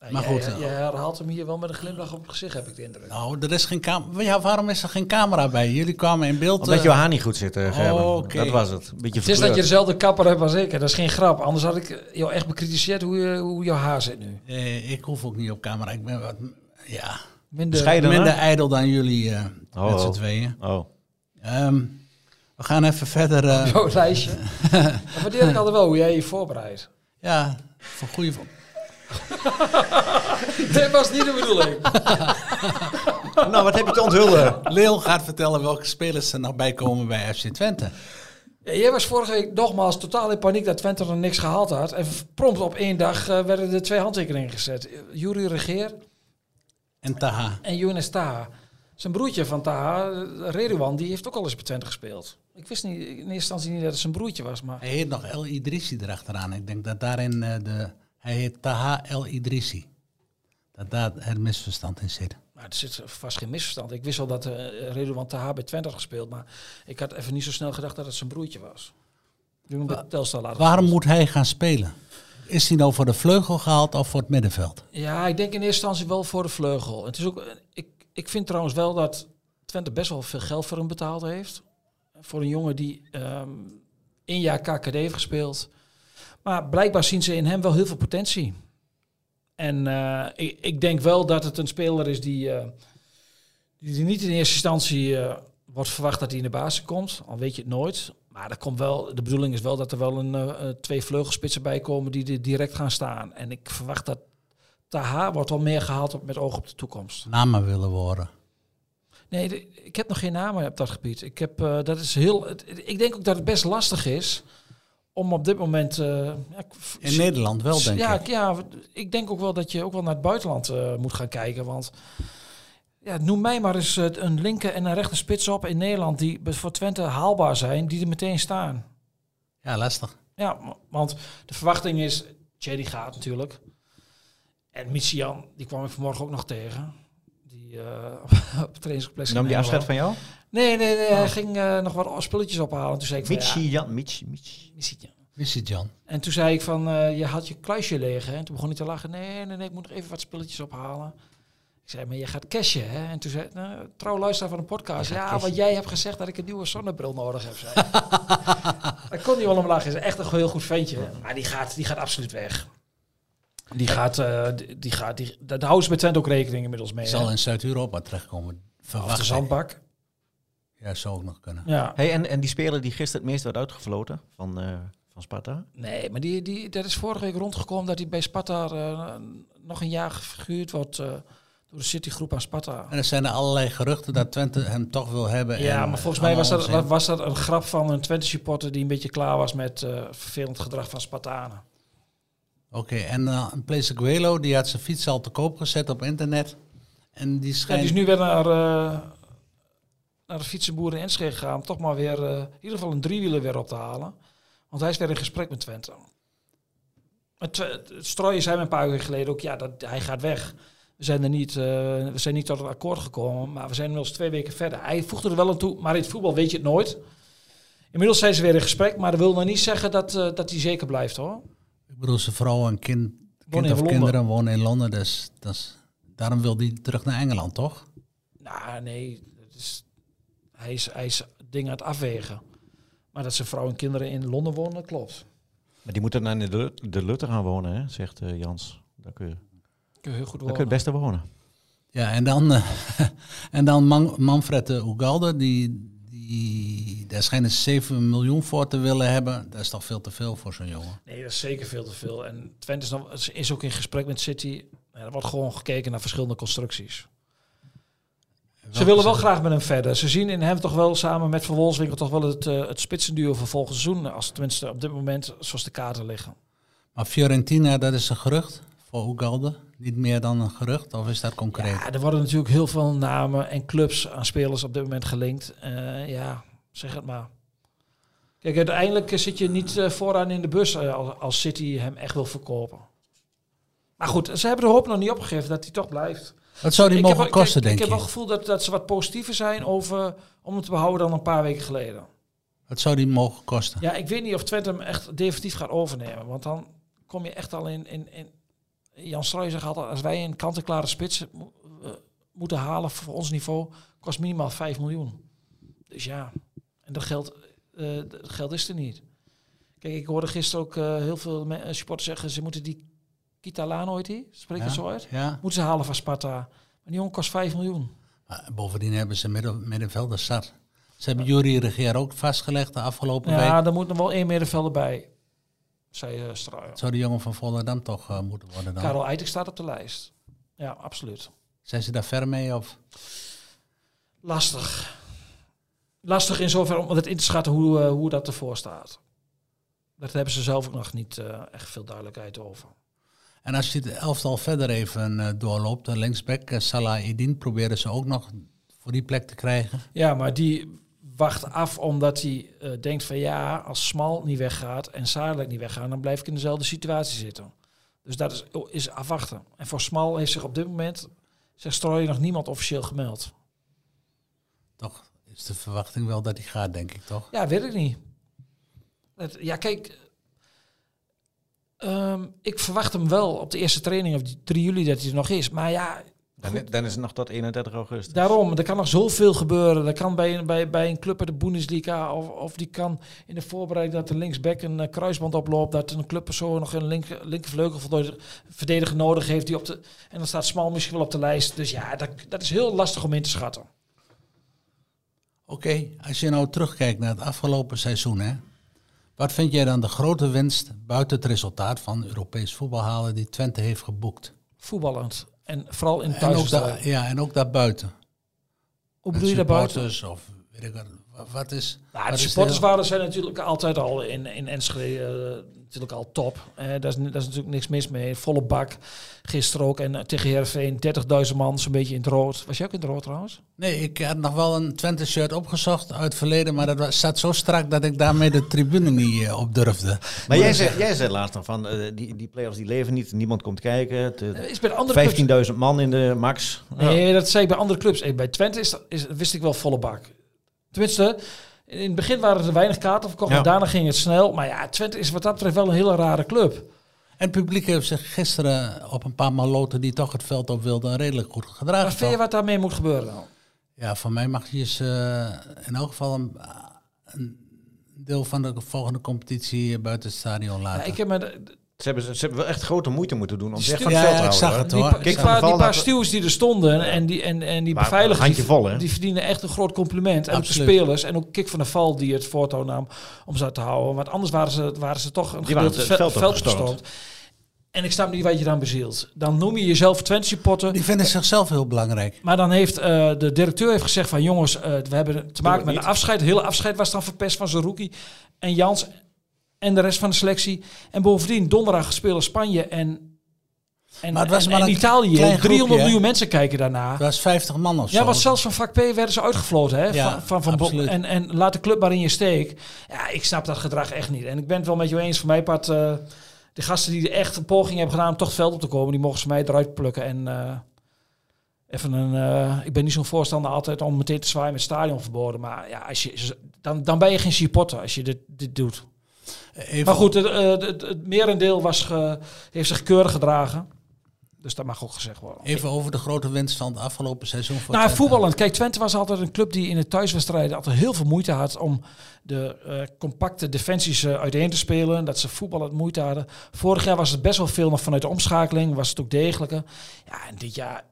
Nou, Maar jij- goed, eh, Jij herhaalt hem hier wel met een glimlach op het gezicht, heb ik de indruk. Nou, er is geen camera. Ja, waarom is er geen camera bij? Jullie kwamen in beeld. Omdat eh, je haar niet goed zit, eh, oké. Dat was het. Beetje Het is dat je dezelfde kapper hebt als ik. Dat is geen grap. Anders had ik jou echt bekritiseerd hoe, je, hoe jouw haar zit nu. eh, ik hoef ook niet op camera. Ik ben wat ja, Minder, minder ijdel dan jullie eh, Oh, met z'n oh. tweeën. Oh. Ehm, we gaan even verder. eh, Jouw lijstje. Dat waardeer ik altijd wel hoe jij je voorbereidt. ja, voor goede. Dit was niet de bedoeling. Nou, wat heb je te onthullen? Leon gaat vertellen welke spelers er nog bij komen bij FC Twente. Ja, jij was vorige week nogmaals totaal in paniek dat Twente er niks gehaald had. En prompt op één dag eh, werden er twee handtekeningen gezet. Jury Regeer En Taha. en Younes Taha. Zijn broertje van Taha, eh, Redouan, die heeft ook al eens bij Twente gespeeld. Ik wist niet, in eerste instantie niet dat het zijn broertje was, maar... Hij heet nog El Idrissi erachteraan. Ik denk dat daarin eh, de. Hij heet Taha El Idrissi. Dat daar het misverstand in zit. Maar er zit vast geen misverstand. Ik wist wel dat uh, Redouan Taha bij Twente had gespeeld, maar ik had even niet zo snel gedacht dat het zijn broertje was. Telstar laten Waarom moet hij gaan spelen? Is hij nou voor de vleugel gehaald of voor het middenveld? Ja, ik denk in eerste instantie wel voor de vleugel. Het is ook, ik, ik ik vind trouwens wel dat Twente best wel veel geld voor hem betaald heeft. Voor een jongen die ehm één jaar KKD heeft gespeeld. Maar blijkbaar zien ze in hem wel heel veel potentie. En eh, ik, ik denk wel dat het een speler is die, eh, die, niet in eerste instantie eh, wordt verwacht dat hij in de basis komt. Al weet je het nooit. Maar er komt wel, de bedoeling is wel dat er wel een, twee vleugelspitsen bij komen die er direct gaan staan. En ik verwacht dat Taha wordt wel meer gehaald op, met oog op de toekomst. Namen willen worden. Nee, de- ik heb nog geen namen op dat gebied. Ik, heb, dat is heel, het- ik denk ook dat het best lastig is om op dit moment... eh, ja, In Nederland wel, denk ja, ik. Ja, ik denk ook wel dat je ook wel naar het buitenland eh, moet gaan kijken. Want ja, noem mij maar eens eh, een linker en een rechter spits op in Nederland... die voor Twente haalbaar zijn, die er meteen staan. Ja, lastig. Ja, want de verwachting is... Jerry gaat natuurlijk. En Michian, die kwam ik vanmorgen ook nog tegen. Die eh op trainingscomplex... Nam die afscheid van jou? Nee, nee, nee. Hij ging eh, nog wat spulletjes ophalen. Toen zei ik van, Michi, ja, Jan, Michi, Michi. Je, Jan? En toen zei ik van, eh, je had je kluisje leeg. Hè? En toen begon hij te lachen. Nee, nee, nee, ik moet nog even wat spulletjes ophalen. Ik zei, maar je gaat cashen, hè? En toen zei nou, trouw luisteraar van een podcast. Ja, cashen. want jij hebt gezegd dat ik een nieuwe zonnebril nodig heb, zei. Daar kon hij wel om lachen. Hij is echt een heel goed ventje. Maar die gaat, die gaat absoluut weg. Die gaat, eh, die, gaat, die, daar houden ze bij Twente ook rekening inmiddels mee. Hè? zal in Zuid-Europa terechtkomen. Of Verwacht de ik. zandbak. Ja, zou ook nog kunnen. Ja. Hey, en, en die speler die gisteren het meest werd uitgefloten van, eh, van Sparta? Nee, maar die, die, dat is vorige week rondgekomen dat hij bij Sparta eh, nog een jaar gehuurd wordt eh, door de Citygroep aan Sparta. En er zijn er allerlei geruchten dat Twente hem toch wil hebben. Ja, en, maar volgens mij was dat, was dat een grap van een Twente supporter die een beetje klaar was met eh, vervelend gedrag van Spartanen. Oké, en uh, Place Guelo, die had zijn fiets al te koop gezet op internet. En die Ja, schijnt... die is nu weer naar, eh, naar de fietsenboer in Enschede gegaan om toch maar weer eh, in ieder geval een driewieler weer op te halen. Want hij is weer in gesprek met Twente. Het, strooien zei een paar uur geleden ook, ja, dat, hij gaat weg. We zijn er niet, we zijn niet tot een akkoord gekomen, maar we zijn inmiddels twee weken verder. Hij voegde er wel aan toe, maar in het voetbal weet je het nooit. Inmiddels zijn ze weer in gesprek, maar dat wil nog niet zeggen dat, dat hij zeker blijft hoor. Ik bedoel, zijn vrouw en kind, kind in of Londen. kinderen wonen in Londen. Dus, dat is- daarom wil hij terug naar Engeland, toch? Nou, nee, het is, hij, is, hij is dingen aan het afwegen. Maar dat zijn vrouw en kinderen in Londen wonen, dat klopt. Maar die moeten naar de, de Lutter gaan wonen, hè, zegt eh, Jans. Daar kun je, Kun je heel goed daar kun je wonen. het beste wonen. Ja, en dan, eh, en dan Man- Manfred de Ugalde, die, die, daar schijnen ze 7 miljoen voor te willen hebben. Dat is toch veel te veel voor zo'n jongen. Nee, dat is zeker veel te veel. En Twente is, nog, is ook in gesprek met City. Er wordt gewoon gekeken naar verschillende constructies. Ze willen wel graag met hem verder. Ze zien in hem toch wel samen met Van Wolfswinkel toch wel het, eh het spitsenduo voor volgend seizoen. Als tenminste op dit moment zoals de kaarten liggen. Maar Fiorentina, dat is een gerucht voor Ugalde. Niet meer dan een gerucht, of is dat concreet? Ja, er worden natuurlijk heel veel namen en clubs aan spelers op dit moment gelinkt. Eh, ja, zeg het maar. Kijk, uiteindelijk eh, zit je niet eh, vooraan in de bus als, als City hem echt wil verkopen. Maar goed, ze hebben de hoop nog niet opgegeven dat hij toch blijft. Wat zou die Ik mogen heb, wel- kosten, kijk, denk Ik heb je? wel het gevoel dat, dat ze wat positiever zijn over, om hem te behouden dan een paar weken geleden. Wat zou die mogen kosten? Ja, ik weet niet of Twente hem echt definitief gaat overnemen. Want dan kom je echt al in... in, in Jan Strooijen zegt altijd, als wij een kant-en-klare spits eh, moeten halen voor ons niveau, kost minimaal 5 miljoen. Dus ja, en dat geld, eh, dat geld is er niet. Kijk, ik hoorde gisteren ook eh, heel veel supporters zeggen, ze moeten die Kitalano, heet die? Spreek Ja? zo uit? Ja, Moeten ze halen van Sparta. Maar die jongen kost 5 miljoen. maar bovendien hebben ze midden, middenvelders zat. Ze hebben Jury Regeer ook vastgelegd de afgelopen Ja, week. er moet nog wel één middenvelder bij, zei uh, Strooijen. Zou die jongen van Volendam toch eh, moeten worden dan? Karel Eitek staat op de lijst. Ja, absoluut. Zijn ze daar ver mee? Of? Lastig. Lastig in zover om het in te schatten hoe, eh, hoe dat ervoor staat. Daar hebben ze zelf ook nog niet eh, echt veel duidelijkheid over. En als je het elftal verder even eh, doorloopt, de linksback eh, Salah Edin proberen ze ook nog voor die plek te krijgen. Ja, maar die wacht af omdat hij eh, denkt van ja, als Smal niet weggaat en Sadelijk niet weggaan, dan blijf ik in dezelfde situatie zitten. Dus dat is, is afwachten. En voor Smal heeft zich op dit moment, zegt Strooijen, nog niemand officieel gemeld. Toch is de verwachting wel dat hij gaat, denk ik toch? Ja, weet ik niet. Het, ja, kijk. ehm, ik verwacht hem wel op de eerste training, of die 3 juli, dat hij er nog is. Maar ja, Dan, dan is het nog tot 31 augustus. Daarom, er kan nog zoveel gebeuren. Er kan bij, een- bij, bij een club uit de Bundesliga of, of die kan in de voorbereiding dat de linksback een eh, kruisband oploopt, dat een clubpersoon nog een link, linkervleugel voldoende verdediger nodig heeft die op de en dan staat Smal misschien wel op de lijst. Dus ja, dat, dat is heel lastig om in te schatten. Oké, als je nou terugkijkt naar het afgelopen seizoen, hè, wat vind jij dan de grote winst buiten het resultaat van Europees voetbal halen die Twente heeft geboekt? Voetballend en vooral in En ook, daar, ja, en ook daarbuiten. Hoe bedoel je daar buiten? supporters Of weet ik wat, wat is... Nou, wat de supporterswaarden zijn natuurlijk altijd al in, in Enschede eh, natuurlijk al top. Daar, is, daar is natuurlijk niks mis mee. Volle bak. Gisteren ook. En eh, tegen Heerenveen 30.000 man, zo'n beetje in het rood. Was jij ook in het rood trouwens? Nee, ik had nog wel een Twente-shirt opgezocht uit het verleden, maar dat was, zat zo strak dat ik daarmee de tribune niet eh, op durfde. Maar jij zei, jij zei laatst nog van, eh, die, die players die leven niet, niemand komt kijken. Het, eh, Eh, Is bij de andere clubs... 15.000 man in de max. Nee, dat zei ik bij andere clubs. Bij Twente is, is, wist ik wel volle bak. Tenminste, in het begin waren er weinig kaarten verkocht. Ja. En daarna ging het snel. Maar ja, Twente is wat dat betreft wel een hele rare club. En het publiek heeft zich gisteren op een paar maloten die toch het veld op wilden redelijk goed Maar gedragen. vind je wat daarmee moet gebeuren dan? Ja, voor mij mag je eens eh, in elk geval een, een deel van de volgende competitie buiten het stadion Ja, laten. ik heb me... de- Ze hebben, ze hebben wel echt grote moeite moeten doen om Die zich van het Ja, veld ja, te ik houden. zag het hoor. hoor. Die, Kijk, paar, Van die paar die er stonden en die, en, en die Maar beveiligers, die, die verdienen echt een groot compliment. En ook de spelers en ook Kik van der Val die het voortouw nam om ze te houden. Want anders waren ze, waren ze toch een Die waren gedeelte het veld opgestormd. En ik snap niet wat je dan bezielt. Dan noem je jezelf Twente supporter. Die vinden zichzelf heel belangrijk. Maar dan heeft eh, de directeur heeft gezegd van jongens, eh, we hebben te maken met niet. een afscheid. Het hele afscheid was dan verpest van Zerouki en Jans en de rest van de selectie. En bovendien, donderdag spelen Spanje en, en, Maar het was en, maar en een Italië. klein 300 groepje, hè? miljoen mensen kijken daarna. Dat was 50 man of zo. Ja, want zelfs van vak P werden ze uitgefloten. Hè? Ja, van, van, van absoluut. en, en laat de club maar in je steek. Ja, ik snap dat gedrag echt niet. En ik ben het wel met je eens. Voor mij part, eh de gasten die echt een poging hebben gedaan om toch het veld op te komen, die mogen ze mij eruit plukken. En eh, even een. eh, ik ben niet zo'n voorstander altijd om meteen te zwaaien met stadionverboden. Maar ja, als je, dan, dan ben je geen supporter als je dit, dit doet. Even, Maar goed, het, eh, het, het, het merendeel was ge- heeft zich keurig gedragen. Dus dat mag ook gezegd worden. Even over de grote winst van het afgelopen seizoen. Voor Nou, Twente. voetballend. Kijk, Twente was altijd een club die in de thuiswedstrijden altijd heel veel moeite had om de eh, compacte defensies eh, uiteen te spelen. Dat ze voetballend moeite hadden. Vorig jaar was het best wel veel nog vanuit de omschakeling. Was het ook degelijker. Ja, en dit jaar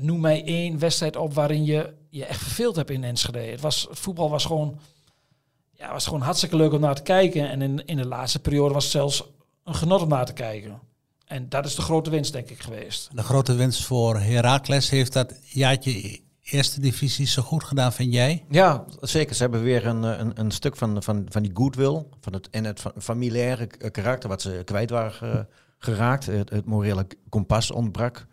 noem mij één wedstrijd op waarin je je echt verveeld hebt in Enschede. Het, was, het voetbal was gewoon, ja, was gewoon hartstikke leuk om naar te kijken. En in, in de laatste periode was het zelfs een genot om naar te kijken. En dat is de grote winst, denk ik, geweest. De grote winst voor Heracles heeft dat jaartje eerste divisie zo goed gedaan, vind jij? Ja, zeker. Ze hebben weer een, een, een stuk van, van, van die goodwill van het, en het fa- familiaire karakter wat ze kwijt waren geraakt. Het, het morele kompas ontbrak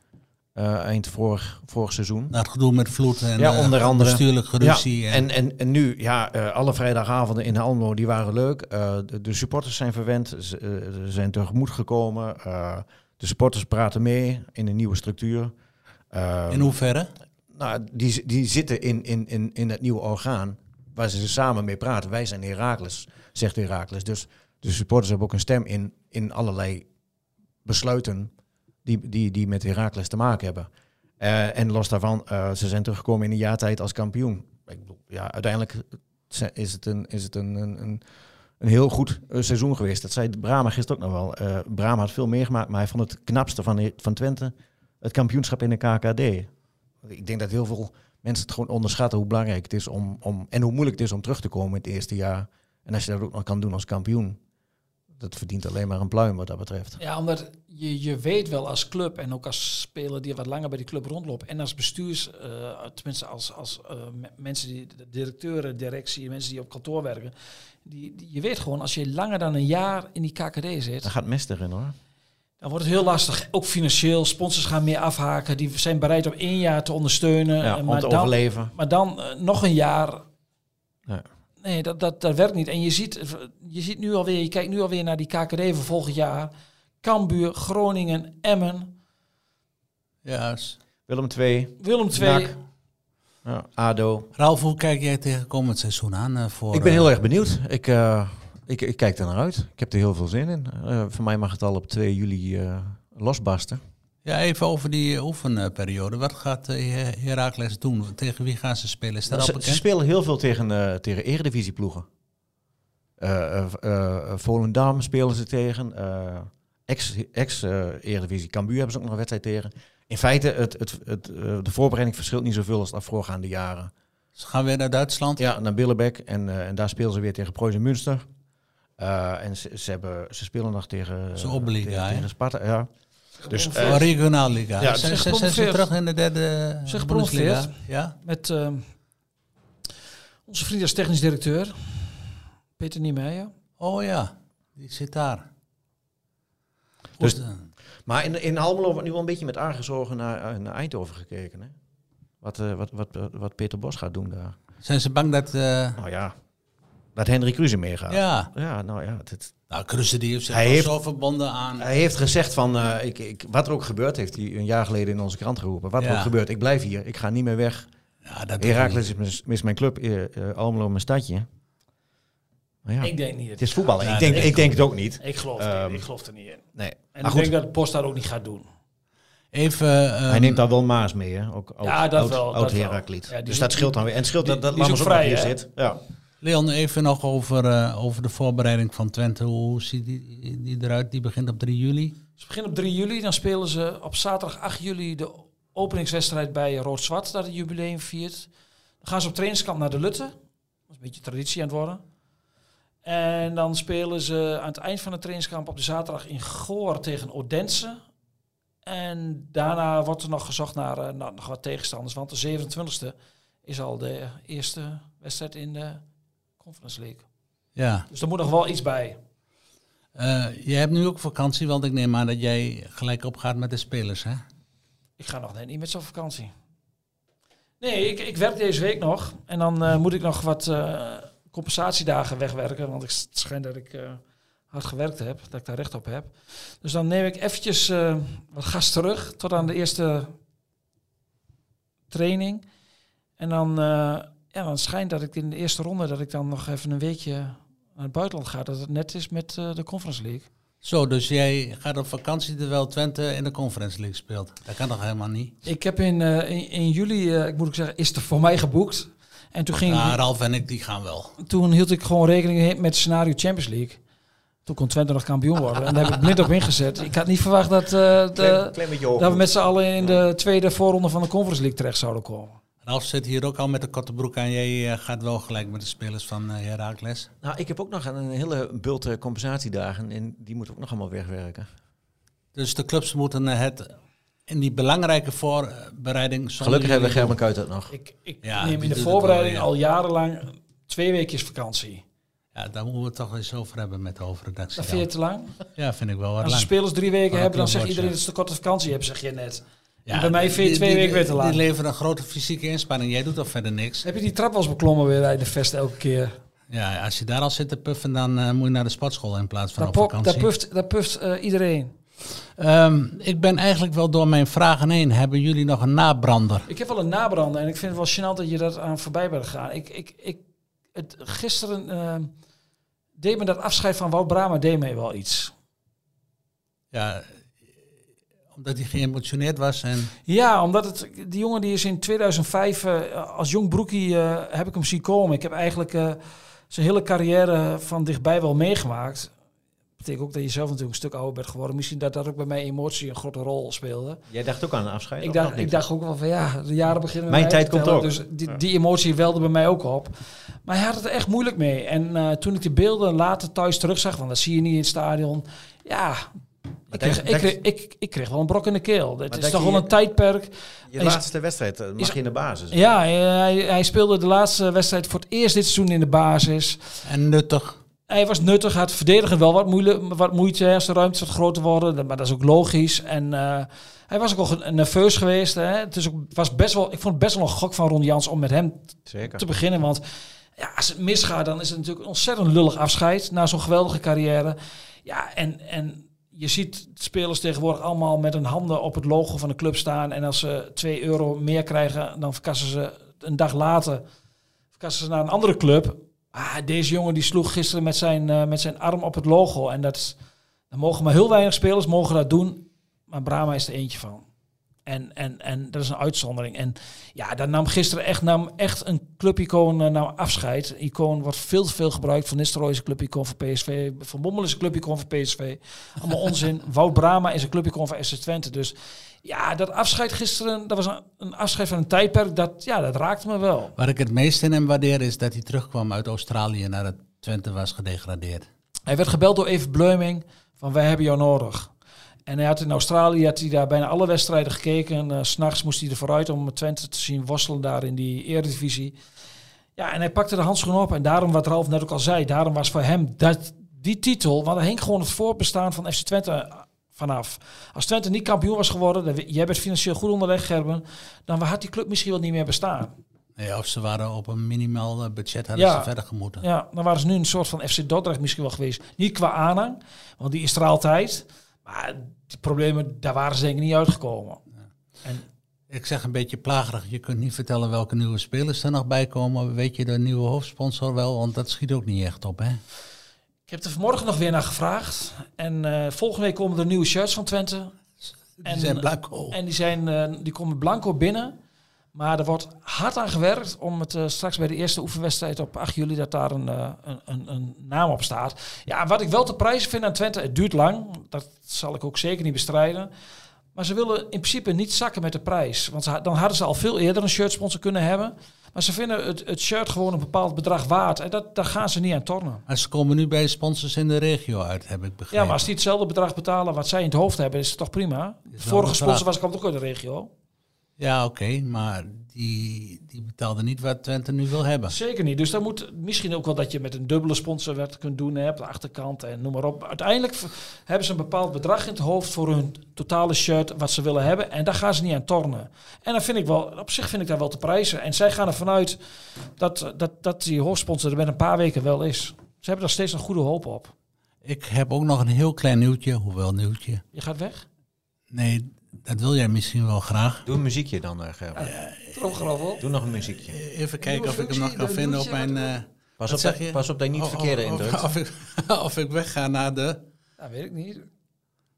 eh, eind vorig, vorig seizoen. Na het gedoe met Vloed en Ja, eh, onder andere. bestuurlijk geruzie. Ja, en, en, en, nu, ja, eh, alle vrijdagavonden in Almelo, die waren leuk. De, de supporters zijn verwend, ze zijn tegemoet gekomen. De supporters praten mee in een nieuwe structuur. In hoeverre? nou, die, die zitten in, in, in, in het nieuwe orgaan waar ze samen mee praten. Wij zijn Herakles, zegt Herakles. Dus de supporters hebben ook een stem in, in allerlei besluiten die, die, die met Herakles te maken hebben. Eh, en los daarvan, eh, ze zijn teruggekomen in een jaar tijd als kampioen. Ik bedoel, ja, uiteindelijk is het een, is het een, een, een, heel goed eh, seizoen geweest. Dat zei Brahma gisteren ook nog wel. Brahma had veel meegemaakt, maar hij vond het knapste van, van Twente het kampioenschap in de KKD. Ik denk dat heel veel mensen het gewoon onderschatten hoe belangrijk het is om, om en hoe moeilijk het is om terug te komen in het eerste jaar. En als je dat ook nog kan doen als kampioen, dat verdient alleen maar een pluim wat dat betreft. Ja, omdat je, je weet wel als club en ook als speler die wat langer bij die club rondloopt en als bestuurs, eh, tenminste als, als eh, me- mensen die, de directeuren, directie, mensen die op kantoor werken, die, die- je weet gewoon als je langer dan een jaar in die KKD zit, Daar gaat mes erin hoor. dan wordt het heel lastig. Ook financieel, sponsors gaan meer afhaken, die zijn bereid om één jaar te ondersteunen, Ja, eh, om maar, te dan, overleven. maar dan nog een jaar. Ja. Nee, dat, dat, dat werkt niet. En je ziet, je ziet nu alweer, je kijkt nu alweer naar die KKD van volgend jaar. Cambuur, Groningen, Emmen, s- Willem 2, Willem II. NAC, ja, ADO. Ralf, hoe kijk jij tegen komend seizoen aan? eh, voor, Ik ben eh, heel erg benieuwd. Ik, eh, ik, ik kijk er naar uit. Ik heb er heel veel zin in. Eh, voor mij mag het al op 2 juli eh, losbarsten. Ja, even over die oefenperiode. Wat gaat eh, Heracles doen? Tegen wie gaan ze spelen? Is dat Nou, al ze, spelen heel veel tegen, eh tegen eredivisieploegen. Eh eh, eh, Volendam spelen ze tegen. eh, ex ex eh, Eredivisie Cambuur hebben ze ook nog een wedstrijd tegen. In feite, het, het, het, eh, de voorbereiding verschilt niet zoveel als de voorgaande jaren. Ze gaan weer naar Duitsland. Ja, naar Billebeck. En, eh, en daar spelen ze weer tegen Preußen Münster. Eh, en ze, ze, hebben, ze spelen nog tegen, tegen, tegen Sparta. Ja. Dus, eh, Regionaal Liga. Ja, zijn, zeg zijn, zijn ze gepromoveerd. terug in de derde Zeg Bundesliga? Ja? Met ehm, onze vriend als technisch directeur, Peter Niemeyer. Oh ja, die zit daar. Dus- Goed, Maar in, in Almelo wordt nu wel een beetje met aangezogen naar, eh, naar Eindhoven gekeken. Hè? Wat, eh, wat, wat, wat, Peter Bos gaat doen daar. zijn ze bang dat... eh, Nou ja, dat Henry Kruse meegaat. ja, Ja, nou ja. dit- nou, Kruse die heeft zich Hij heeft- zo verbonden aan... hij heeft gezegd van, eh, ik, ik, wat er ook gebeurt, heeft hij een jaar geleden in onze krant geroepen. Wat er ook gebeurt, ik blijf hier, ik ga niet meer weg. ja, dat Heracles is, mijn- is mijn club, eh, eh, Almelo mijn stadje. Maar ja, Ik denk niet. het is voetballen. Ja, ik, denk, nee, ik denk het ook niet. Ik geloof, Ehm, niet, ik geloof er niet in. Nee. En Maar ik goed, denk dat het Post dat ook niet gaat doen. Even... hij ehm, neemt daar wel Maas mee, hè? Ook oud, Ja, dat oud, wel, oud dat wel. Herakliet. Ja, die dus dat scheelt dan weer. En het scheelt die- dat, dat Lammers ook nog vrij, hier hè? zit. Ja. Leon, even nog over, eh, over de voorbereiding van Twente. Hoe ziet die, die eruit? Die begint op 3 juli. Ze beginnen op 3 juli, dan spelen ze op zaterdag 8 juli de openingswedstrijd bij Rood-Zwart, dat het jubileum viert. Dan gaan ze op trainingskamp naar de Lutte. Dat is een beetje traditie aan het worden. En dan spelen ze aan het eind van het trainingskamp op de zaterdag in Goor tegen Odense. En daarna wordt er nog gezocht naar, eh, naar nog wat tegenstanders, want de 27e is al de eerste wedstrijd in de Conference League. Ja. Dus er moet nog wel iets bij. Eh, jij hebt nu ook vakantie, want ik neem aan dat jij gelijk opgaat met de spelers, hè? Ik ga nog net niet met zo'n vakantie. Nee, ik, ik werk deze week nog. En dan eh, moet ik nog wat eh, compensatiedagen wegwerken. Want ik, het schijnt dat ik hard gewerkt heb. Dat ik daar recht op heb. Dus dan neem ik eventjes wat gas terug. Tot aan de eerste training. En dan, ja, dan schijnt dat ik in de eerste ronde... dat ik dan nog even een weekje naar het buitenland ga. Dat het net is met eh, de Conference League. Zo, dus jij gaat op vakantie terwijl Twente in de Conference League speelt. Dat kan toch helemaal niet? Ik heb in, eh, in, in juli, eh, ik moet ook zeggen, is er voor mij geboekt. En toen, ging, Ja, Ralf en ik, die gaan wel. toen hield ik gewoon rekening met scenario Champions League. Toen kon Twente nog kampioen worden. En daar heb ik blind op ingezet. Ik had niet verwacht dat, eh, de, Klein, klein beetje hoog. dat we met z'n allen in de tweede voorronde van de Conference League terecht zouden komen. Ralf zit hier ook al met de korte broek aan. Jij eh, gaat wel gelijk met de spelers van eh Heracles. Nou, ik heb ook nog een hele bult eh, compensatiedagen en die moeten ook nog allemaal wegwerken. Dus de clubs moeten het in die belangrijke voorbereiding... Gelukkig hebben we Gerben Kuit het nog. Ik, ik Ja, neem in de voorbereiding wel, ja. al jarenlang twee weekjes vakantie. Ja, daar moeten we het toch eens over hebben met de hoofdredactie. Dat vind je te lang? Ja, vind ik wel wat Als de lang. spelers drie weken hebben, dan zegt iedereen dat ze te korte vakantie hebben, zeg je net. Ja, bij mij vind je twee weken weer te lang. Die leveren een grote fysieke inspanning. Jij doet toch verder niks? Heb je die trap eens beklommen weer in de vest elke keer? Ja, als je daar al zit te puffen, dan eh, moet je naar de sportschool in plaats van Daar, op pop, vakantie. daar puft, daar puft eh, iedereen. Ehm, ik ben eigenlijk wel door mijn vragen heen. Hebben jullie nog een nabrander? Ik heb wel een nabrander en ik vind het wel gênant dat je dat aan voorbij bent gegaan. Ik, ik, ik, het, gisteren eh, deed me dat afscheid van Wout Brama deed mij wel iets. Ja, omdat hij geëmotioneerd was en... Ja, omdat het, die jongen die is in 2005 eh, als jong broekie eh, heb ik hem zien komen. Ik heb eigenlijk eh, zijn hele carrière van dichtbij wel meegemaakt. betekent ook dat je zelf natuurlijk een stuk ouder bent geworden. Misschien dat dat ook bij mij emotie een grote rol speelde. Jij dacht ook aan een afscheid? Ik dacht, ik dacht ook wel van ja, de jaren beginnen Mijn tijd komt ook. Dus die, die emotie welde bij mij ook op. Maar hij had het er echt moeilijk mee. En eh, toen ik die beelden later thuis terugzag, want dat zie je niet in het stadion. Ja, ik kreeg, ik, kreeg, ik, ik kreeg wel een brok in de keel. Het is toch wel een tijdperk. Je Is- laatste wedstrijd eh, mag is- je in de basis. Ja, hij, hij speelde de laatste wedstrijd voor het eerst dit seizoen in de basis. En nuttig. Hij was nuttig, had verdedigen wel wat, moeilijk, wat moeite hè, als de ruimte wat groter worden. Maar dat is ook logisch. En eh, hij was ook al nerveus geweest. Hè. Het is ook, was best wel, ik vond het best wel een gok van Ron Jans om met hem Zeker. te beginnen. Want ja, als het misgaat, dan is het natuurlijk een ontzettend lullig afscheid na zo'n geweldige carrière. Ja, en, en je ziet spelers tegenwoordig allemaal met hun handen op het logo van de club staan. En als ze 2 euro meer krijgen, dan verkassen ze een dag later verkassen ze naar een andere club. Ah, deze jongen die sloeg gisteren met zijn, eh, met zijn arm op het logo. En dat, dan mogen maar heel weinig spelers mogen dat doen. maar Brahma is er eentje van. En, en, en dat is een uitzondering. En ja, daar nam gisteren echt, nam echt een clubicoon uh, nou afscheid. Icoon wordt veel te veel gebruikt. Van Nistelrooy is een clubicoon voor PSV. Van Bommel is een clubicoon voor PSV. Allemaal onzin. Wout Brama is een clubicoon voor SC Twente. Dus ja, dat afscheid gisteren, dat was een, een afscheid van een tijdperk. Dat, ja, dat raakte me wel. Waar ik het meest in hem waardeer is dat hij terugkwam uit Australië nadat Twente was gedegradeerd. Hij werd gebeld door Even Bleuming van wij hebben jou nodig. En hij had in Australië had hij daar bijna alle wedstrijden gekeken. Uh, S'nachts moest hij er vooruit om Twente te zien worstelen daar in die eredivisie. Ja, en hij pakte de handschoen op. En daarom, wat Ralf net ook al zei, daarom was voor hem dat, die titel... want er hing gewoon het voorbestaan van FC Twente vanaf. Als Twente niet kampioen was geworden, jij bent financieel goed onderweg, Gerben... dan had die club misschien wel niet meer bestaan. Ja, of ze waren op een minimaal eh, budget, hadden Ja. ze verder gemoeten. Ja, dan waren ze nu een soort van FC Dordrecht misschien wel geweest. Niet qua aanhang, want die is er altijd. Maar die problemen, daar waren ze denk ik niet uitgekomen. En Ik zeg een beetje plagerig, je kunt niet vertellen welke nieuwe spelers er nog bij komen. Weet je de nieuwe hoofdsponsor wel? Want dat schiet ook niet echt op, hè? ik heb er vanmorgen nog weer naar gevraagd. En eh, volgende week komen er nieuwe shirts van Twente. Die En, zijn blanco. En die, zijn, eh, die komen blanco binnen. Maar er wordt hard aan gewerkt om het eh, straks bij de eerste oefenwedstrijd op 8 juli dat daar een, eh, een, een, een naam op staat. Ja, wat ik wel te prijzen vind aan Twente, het duurt lang. Dat zal ik ook zeker niet bestrijden. Maar ze willen in principe niet zakken met de prijs. Want ze, dan hadden ze al veel eerder een shirtsponsor kunnen hebben. Maar ze vinden het, het shirt gewoon een bepaald bedrag waard. En dat, daar gaan ze niet aan tornen. Maar ze komen nu bij sponsors in de regio uit, heb ik begrepen. Ja, maar als die hetzelfde bedrag betalen wat zij in het hoofd hebben, is het toch prima. De vorige sponsor was, kwam ook uit de regio. Ja, oké, maar die, die betaalde niet wat Twente nu wil hebben. Zeker niet. Dus dan moet misschien ook wel dat je met een dubbele sponsor wat kunt doen hè, op de achterkant en noem maar op. Uiteindelijk hebben ze een bepaald bedrag in het hoofd voor hun totale shirt wat ze willen hebben. En daar gaan ze niet aan tornen. En dan vind ik wel, op zich vind ik daar wel te prijzen. En zij gaan ervan uit dat, dat, dat die hoofdsponsor er met een paar weken wel is. Ze hebben daar steeds een goede hoop op. Ik heb ook nog een heel klein nieuwtje, hoewel nieuwtje. Je gaat weg? Nee, dat wil jij misschien wel graag. Doe een muziekje dan, uh, Gerben. Tromgeroffel. Doe nog een muziekje. Even kijken of ik hem nog kan vinden op mijn... eh, Pas op, zeg dat, je? pas op dat je niet of- verkeerde of- indrukt. Of, of, ik, of ik wegga naar de... Dat weet ik niet.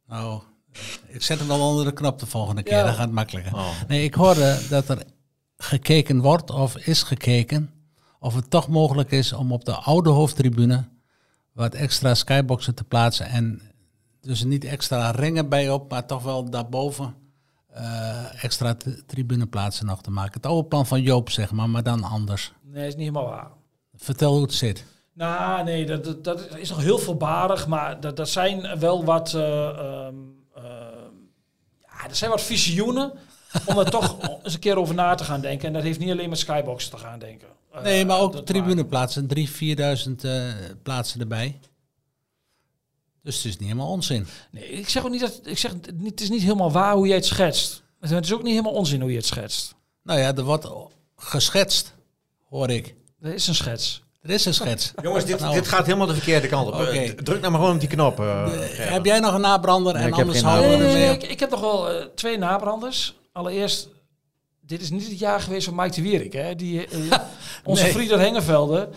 Nou, ik zet hem wel onder de knop de volgende keer, Ja. dan gaat het makkelijker. Oh. Nee, ik hoorde dat er gekeken wordt of is gekeken of het toch mogelijk is om op de oude hoofdtribune wat extra skyboxen te plaatsen en dus niet extra ringen bij op, maar toch wel daarboven eh, extra tribuneplaatsen nog te maken. Het oude plan van Joop, zeg maar, maar dan anders. Nee, is niet helemaal waar. Vertel hoe het zit. Nou, nee, dat, dat, dat is nog heel voorbarig, maar dat, dat zijn wel wat, eh, ehm, eh, ja, er zijn wat visioenen om er toch eens een keer over na te gaan denken. En dat heeft niet alleen met skyboxen te gaan denken. Nee, maar ook tribuneplaatsen, 3.000, 4.000 eh, plaatsen erbij. Dus het is niet helemaal onzin. Nee, ik zeg ook niet dat, ik zeg, het is niet helemaal waar hoe jij het schetst. Het is ook niet helemaal onzin hoe je het schetst. Nou ja, er wordt geschetst, hoor ik. Dat is een schets. Er is een schets. Jongens, dit, Nou. dit gaat helemaal de verkeerde kant op. Oké. Eh, Druk nou maar gewoon op die knop. eh, Gerben. Heb jij nog een nabrander? Nee, en ik heb anders geen houden we Nee, er nee, nee, mee. ik, ik heb nog wel eh, twee nabranders. Allereerst, dit is niet het jaar geweest van Mike de Wierik. Hè? Die, eh, onze vriend uit Hengevelde,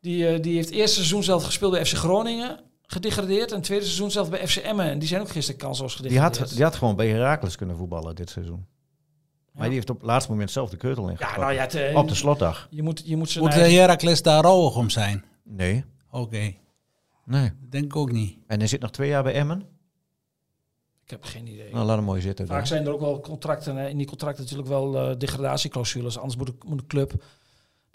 die, eh, die heeft het eerste seizoen zelf gespeeld bij FC Groningen. Gedegradeerd. En het tweede seizoen zelf bij FC Emmen. En die zijn ook gisteren kansloos Die gedegradeerd. had, die had gewoon bij Heracles kunnen voetballen dit seizoen. Maar Ja. die heeft op het laatste moment zelf de keutel ja, ingetrokken. nou ja, het, eh, Op de slotdag. je moet, je moet eigen- Heracles daar rouwig om zijn? Nee. Oké, Nee. dat denk ik ook niet. En hij zit nog twee jaar bij Emmen. Ik heb geen idee. Nou, laat hem mooi zitten. Vaak dan. zijn er ook wel contracten, in die contracten natuurlijk wel eh, degradatieclausules. Anders moet de, moet de club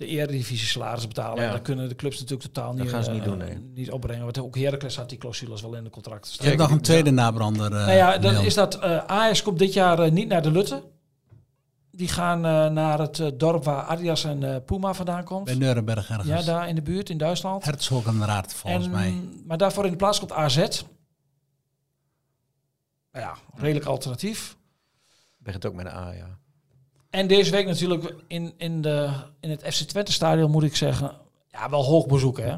de eredivisie salaris betalen. Ja. En dat kunnen de clubs natuurlijk totaal niet, gaan ze eh, niet doen, nee. niet opbrengen. Want ook Heracles had die clausules wel in de contracten Je staan. hebt nog een tweede nabrander. eh, nou ja, dan Neil. is dat eh Ajax komt dit jaar eh, niet naar de Lutte. Die gaan eh, naar het eh, dorp waar Adidas en eh, Puma vandaan komt. Bij Nuremberg ergens. Ja, daar in de buurt in Duitsland. Volgens En- mij. Maar daarvoor in de plaats komt AZ. Nou ja, redelijk alternatief. Begint ook met een A, ja. En deze week natuurlijk in, in, de, in het FC Twente stadion moet ik zeggen, ja, wel hoog bezoeken hè.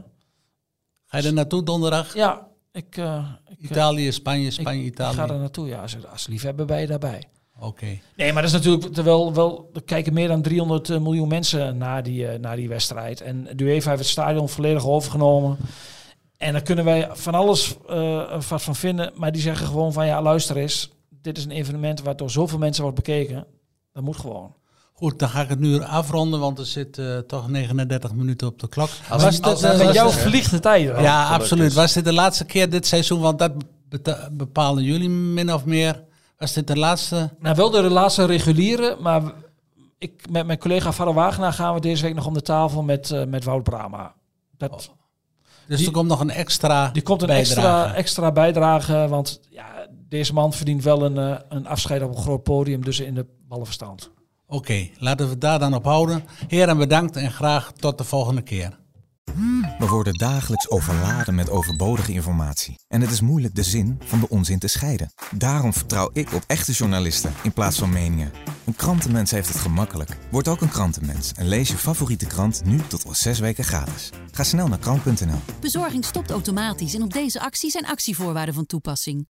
Ga je er naartoe donderdag? Ja, ik, eh, ik, eh, Italië, Spanje, Spanje, ik Italië. ga er naartoe. Ja, als, als liefhebber ben je daarbij. Oké. Nee, maar dat is natuurlijk wel, wel er kijken meer dan 300 miljoen mensen naar die, eh, naar die wedstrijd. En de UEFA heeft het stadion volledig overgenomen. En daar kunnen wij van alles eh, wat van vinden. Maar die zeggen gewoon van ja, luister eens. dit is een evenement waar door zoveel mensen wordt bekeken. Dat moet gewoon. Goed, dan ga ik het nu afronden, want er zit eh, toch 39 minuten op de klok. Als- Was als- dit, eh, Met was jou dit- vliegt de tijd. ja, absoluut. Was dit de laatste keer dit seizoen? Want dat bepalen jullie min of meer. Was dit de laatste? Nou, wel de laatste reguliere, maar ik, met mijn collega Vader Wagenaar gaan we deze week nog om de tafel met, eh, met Wout Brama. Dat, Dus Die- er komt nog een extra die komt een bijdrage. extra, extra bijdrage, want ja, deze man verdient wel een, eh, een afscheid op een groot podium, dus in de ballenverstand. Oké, laten we het daar dan op houden. Heren, bedankt en graag tot de volgende keer. We worden dagelijks overladen met overbodige informatie. En het is moeilijk de zin van de onzin te scheiden. Daarom vertrouw ik op echte journalisten in plaats van meningen. Een krantenmens heeft het gemakkelijk. Word ook een krantenmens en lees je favoriete krant nu tot al zes weken gratis. Ga snel naar krant.nl. Bezorging stopt automatisch en op deze actie zijn actievoorwaarden van toepassing.